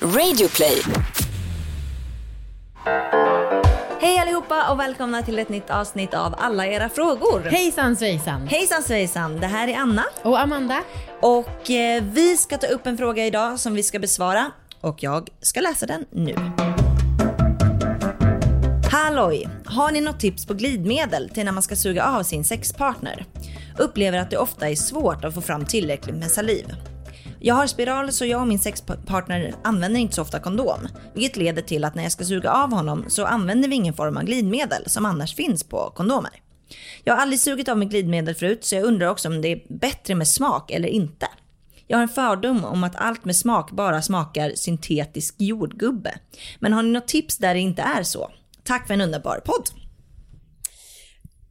Radioplay. Hej allihopa och välkomna till ett nytt avsnitt av Alla era frågor. Hejsan svejsan! Hejsan svejsan, det här är Anna Och Amanda? och eh, vi ska ta upp en fråga idag som vi ska besvara och jag ska läsa den nu. Halloj! Har ni något tips på glidmedel till när man ska suga av sin sexpartner? Upplever att det ofta är svårt att få fram tillräckligt med saliv. Jag har spiral så jag och min sexpartner använder inte så ofta kondom. Vilket leder till att när jag ska suga av honom så använder vi ingen form av glidmedel som annars finns på kondomer. Jag har aldrig sugit av mig glidmedel förut så jag undrar också om det är bättre med smak eller inte. Jag har en fördom om att allt med smak bara smakar syntetisk jordgubbe. Men har ni något tips där det inte är så? Tack för en underbar podd.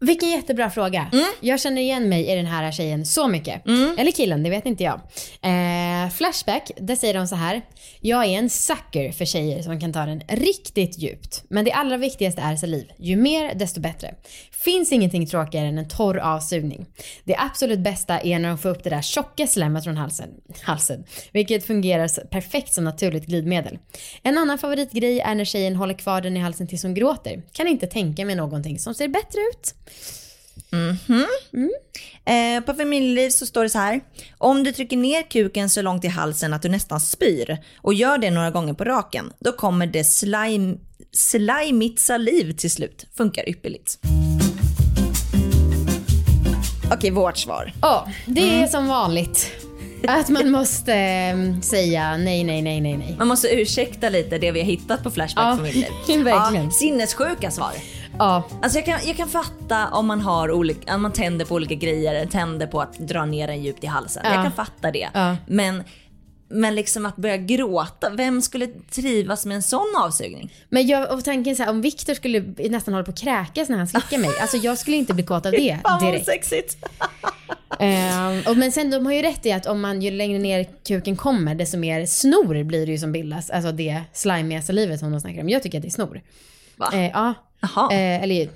Vilken jättebra fråga. Jag känner igen mig i den här tjejen så mycket. Eller killen, det vet inte jag. Eh, flashback, där säger de så här. Jag är en sucker för tjejer som kan ta den riktigt djupt. Men det allra viktigaste är saliv. Ju mer desto bättre. Finns ingenting tråkigare än en torr avsugning. Det absolut bästa är när de får upp det där tjocka slemmet från halsen. halsen vilket fungerar perfekt som naturligt glidmedel. En annan favoritgrej är när tjejen håller kvar den i halsen tills hon gråter. Kan inte tänka mig någonting som ser bättre ut. Eh, på familjeliv så står det så här. Om du trycker ner kuken så långt i halsen att du nästan spyr och gör det några gånger på raken, då kommer det slime, slimigt saliv till slut. Funkar ypperligt. Okej, vårt svar. Ja, det är som vanligt. Att man måste eh, säga nej, nej, nej, nej, nej. Man måste ursäkta lite det vi har hittat på Flashback Ja, familjer. verkligen. Ja, sinnessjuka svar. Ja, Alltså jag kan, jag kan fatta om man har olika, om man tänder på olika grejer, tänder på att dra ner den djupt i halsen. Ja. Jag kan fatta det. Ja. Men, men liksom att börja gråta, vem skulle trivas med en sån avsugning? men jag, och tanken så här, om Viktor skulle nästan hålla på att kräkas när han slickar mig. Alltså jag skulle inte bli kåt av det Fan vad direkt. sexigt. Ehm, och men sen de har ju rätt i att om man ju längre ner kuken kommer desto mer snor blir det ju som bildas. Alltså det slimiga salivet som de snackar om. Jag tycker att det är snor. Va? Eh, ja. Jaha. Eh, eller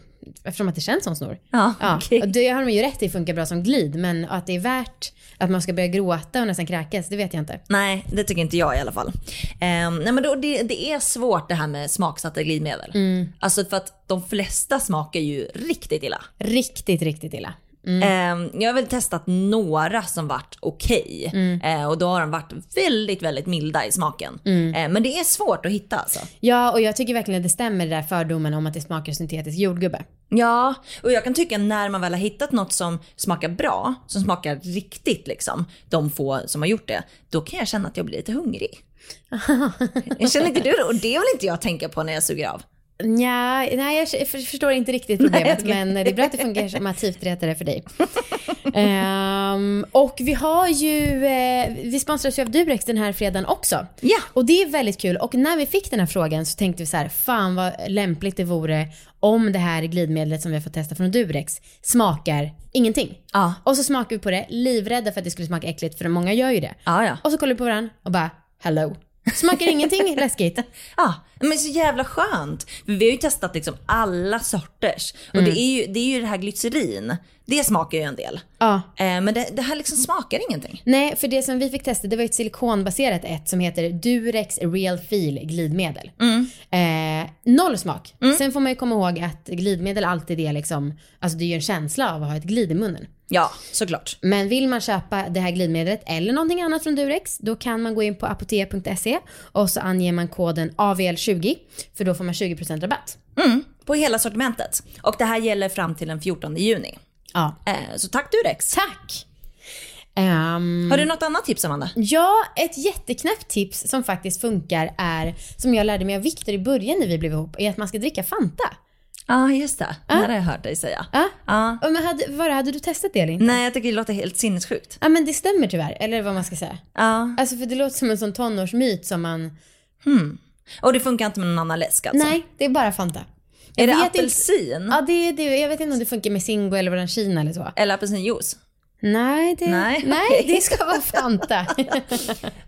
eftersom att det känns som snor. Ja, Ja, och det har de ju rätt i funkar bra som glid, men att det är värt att man ska börja gråta och nästan kräkas, det vet jag inte. Nej, det tycker inte jag i alla fall. Ehm, nej men då, det, det är svårt det här med smaksatta glidmedel. Alltså för att de flesta smakar ju riktigt illa. Riktigt, riktigt illa. Ehm, jag har väl testat några som varit okej. Eh, och då har de varit väldigt, väldigt milda i smaken. Eh, men det är svårt att hitta alltså. Ja, och jag tycker verkligen att det stämmer det där fördomen om att det smakar syntetisk jordgubbe. Ja, och jag kan tycka när man väl har hittat något som smakar bra, som smakar riktigt liksom, de få som har gjort det, då kan jag känna att jag blir lite hungrig. jag känner inte du det? Och det vill inte jag tänka på när jag suger av. Nja, nej jag för- förstår inte riktigt problemet, Nej, men det är bra att det fungerar som mattivrättare för dig. Ehm, och vi har ju, eh, vi sponsras ju av Durex den här fredagen också. Ja. Och det är väldigt kul. Och när vi fick den här frågan så tänkte vi så här, fan vad lämpligt det vore om det här glidmedlet som vi har fått testa från Durex smakar ingenting. Ja. Och så smakar vi på det, livrädda för att det skulle smaka äckligt, för många gör ju det. Ja, ja. Och så kollar vi på varandra och bara, hello. Smakar ingenting läskigt. Ja, men så jävla skönt. Vi har ju testat liksom alla sorters. Och det, är ju, det är ju det här glycerin. Det smakar ju en del. Ja. Eh, men det, det här liksom smakar ingenting. Nej, för det som vi fick testa det var ett silikonbaserat ett som heter Durex Real Feel glidmedel. Eh, noll smak. Sen får man ju komma ihåg att glidmedel alltid är liksom, alltså det är ju en känsla av att ha ett glid i munnen. Ja, såklart. Men vill man köpa det här glidmedlet eller någonting annat från Durex, då kan man gå in på apotea.se och så anger man koden AVL20 för då får man 20% rabatt. Mm, på hela sortimentet. Och det här gäller fram till den 14 juni. Ja. Eh, så tack Durex. Tack! Ehm, Har du något annat tips Amanda? Ja, ett jätteknäppt tips som faktiskt funkar är, som jag lärde mig av Viktor i början när vi blev ihop, är att man ska dricka Fanta. Ja, just det. Det här har jag hört dig säga. Ja. Ja. Ja, Men hade, var, hade du testat det eller inte? Nej, jag tycker det låter helt sinnessjukt. Ja men det stämmer tyvärr, eller vad man ska säga. Ja. Alltså för det låter som en sån tonårsmyt som man... Och det funkar inte med någon annan läsk alltså? Nej, det är bara Fanta. Är Jag det vet inte- apelsin? Ja, det är det. Jag vet inte om det funkar med Zingo eller Orangina eller så. Eller apelsinjuice? Nej, det, Nej, nej, okej. det ska vara Fanta.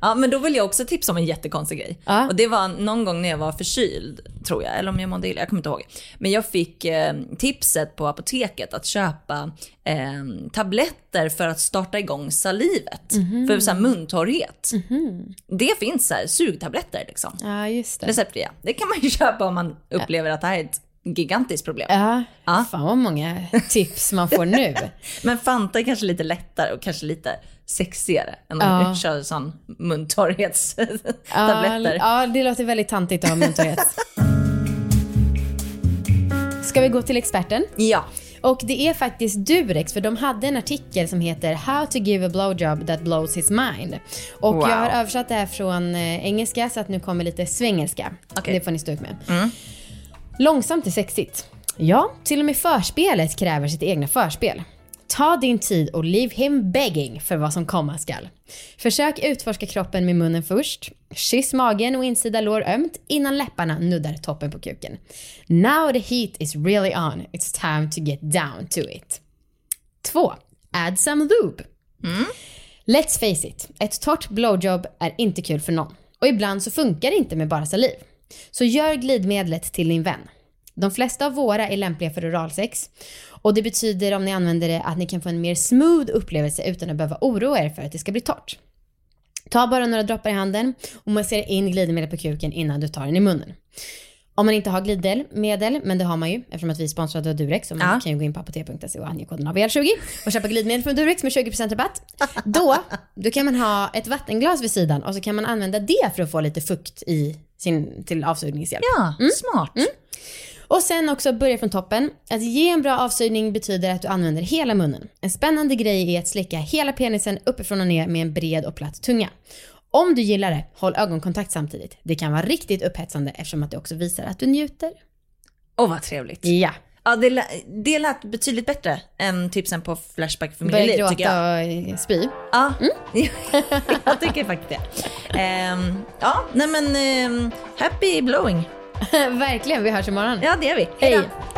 Ja, men då vill jag också tipsa om en jättekonstig grej. Ja. Och det var någon gång när jag var förkyld, tror jag, eller om jag mådde illa, jag kommer inte ihåg. Men jag fick eh, tipset på apoteket att köpa eh, tabletter för att starta igång salivet. Mhm. För så här, muntorrhet. Det finns så här, sugtabletter liksom. ja, just det. Receptfria. Det kan man ju köpa om man upplever att det här är ett gigantiskt problem. Ja, Ja. fan vad många tips man får nu. Men Fanta är kanske lite lättare och kanske lite sexigare än om Ja. du kör sån Ja, muntorrhetstabletter. ja, det låter väldigt tantigt att ha muntorrhet. Ska vi gå till experten? Ja. Och det är faktiskt Durex för de hade en artikel som heter How to give a blowjob that blows his mind. Och Wow. jag har översatt det här från eh, engelska så att nu kommer lite svengelska. Okej. Det får ni stå ut med. Långsamt är sexigt. Ja, till och med förspelet kräver sitt egna förspel. Ta din tid och leave him begging för vad som komma skall. Försök utforska kroppen med munnen först. Kyss magen och insida lår ömt innan läpparna nuddar toppen på kuken. Now the heat is really on. It's time to get down to it. 2. Add some lube. Let's face it, ett torrt blowjob är inte kul för någon. Och ibland så funkar det inte med bara saliv. Så gör glidmedlet till din vän. De flesta av våra är lämpliga för oralsex. Och det betyder om ni använder det att ni kan få en mer smooth upplevelse utan att behöva oroa er för att det ska bli torrt. Ta bara några droppar i handen och massera in glidmedel på kuken innan du tar den i munnen. Om man inte har glidmedel, men det har man ju eftersom att vi är sponsrade av Durex och man Ja. kan ju gå in på apotek.se och ange koden AVL20 och köpa glidmedel från Durex med 20% rabatt. Då, då kan man ha ett vattenglas vid sidan och så kan man använda det för att få lite fukt i sin, till avsugningshjälp. Ja, smart. Och sen också börja från toppen. Att ge en bra avsugning betyder att du använder hela munnen. En spännande grej är att slicka hela penisen uppifrån och ner med en bred och platt tunga. Om du gillar det, håll ögonkontakt samtidigt. Det kan vara riktigt upphetsande eftersom att det också visar att du njuter. Åh vad trevligt. Ja. Ja, det, lä- det lät betydligt bättre än tipsen på Flashback familjeliv tycker jag. gråta och spy. Ja, jag tycker faktiskt det. Ehm, ja, nej men ehm, happy blowing. Verkligen, vi hörs imorgon. Ja, det är vi. Hej. då.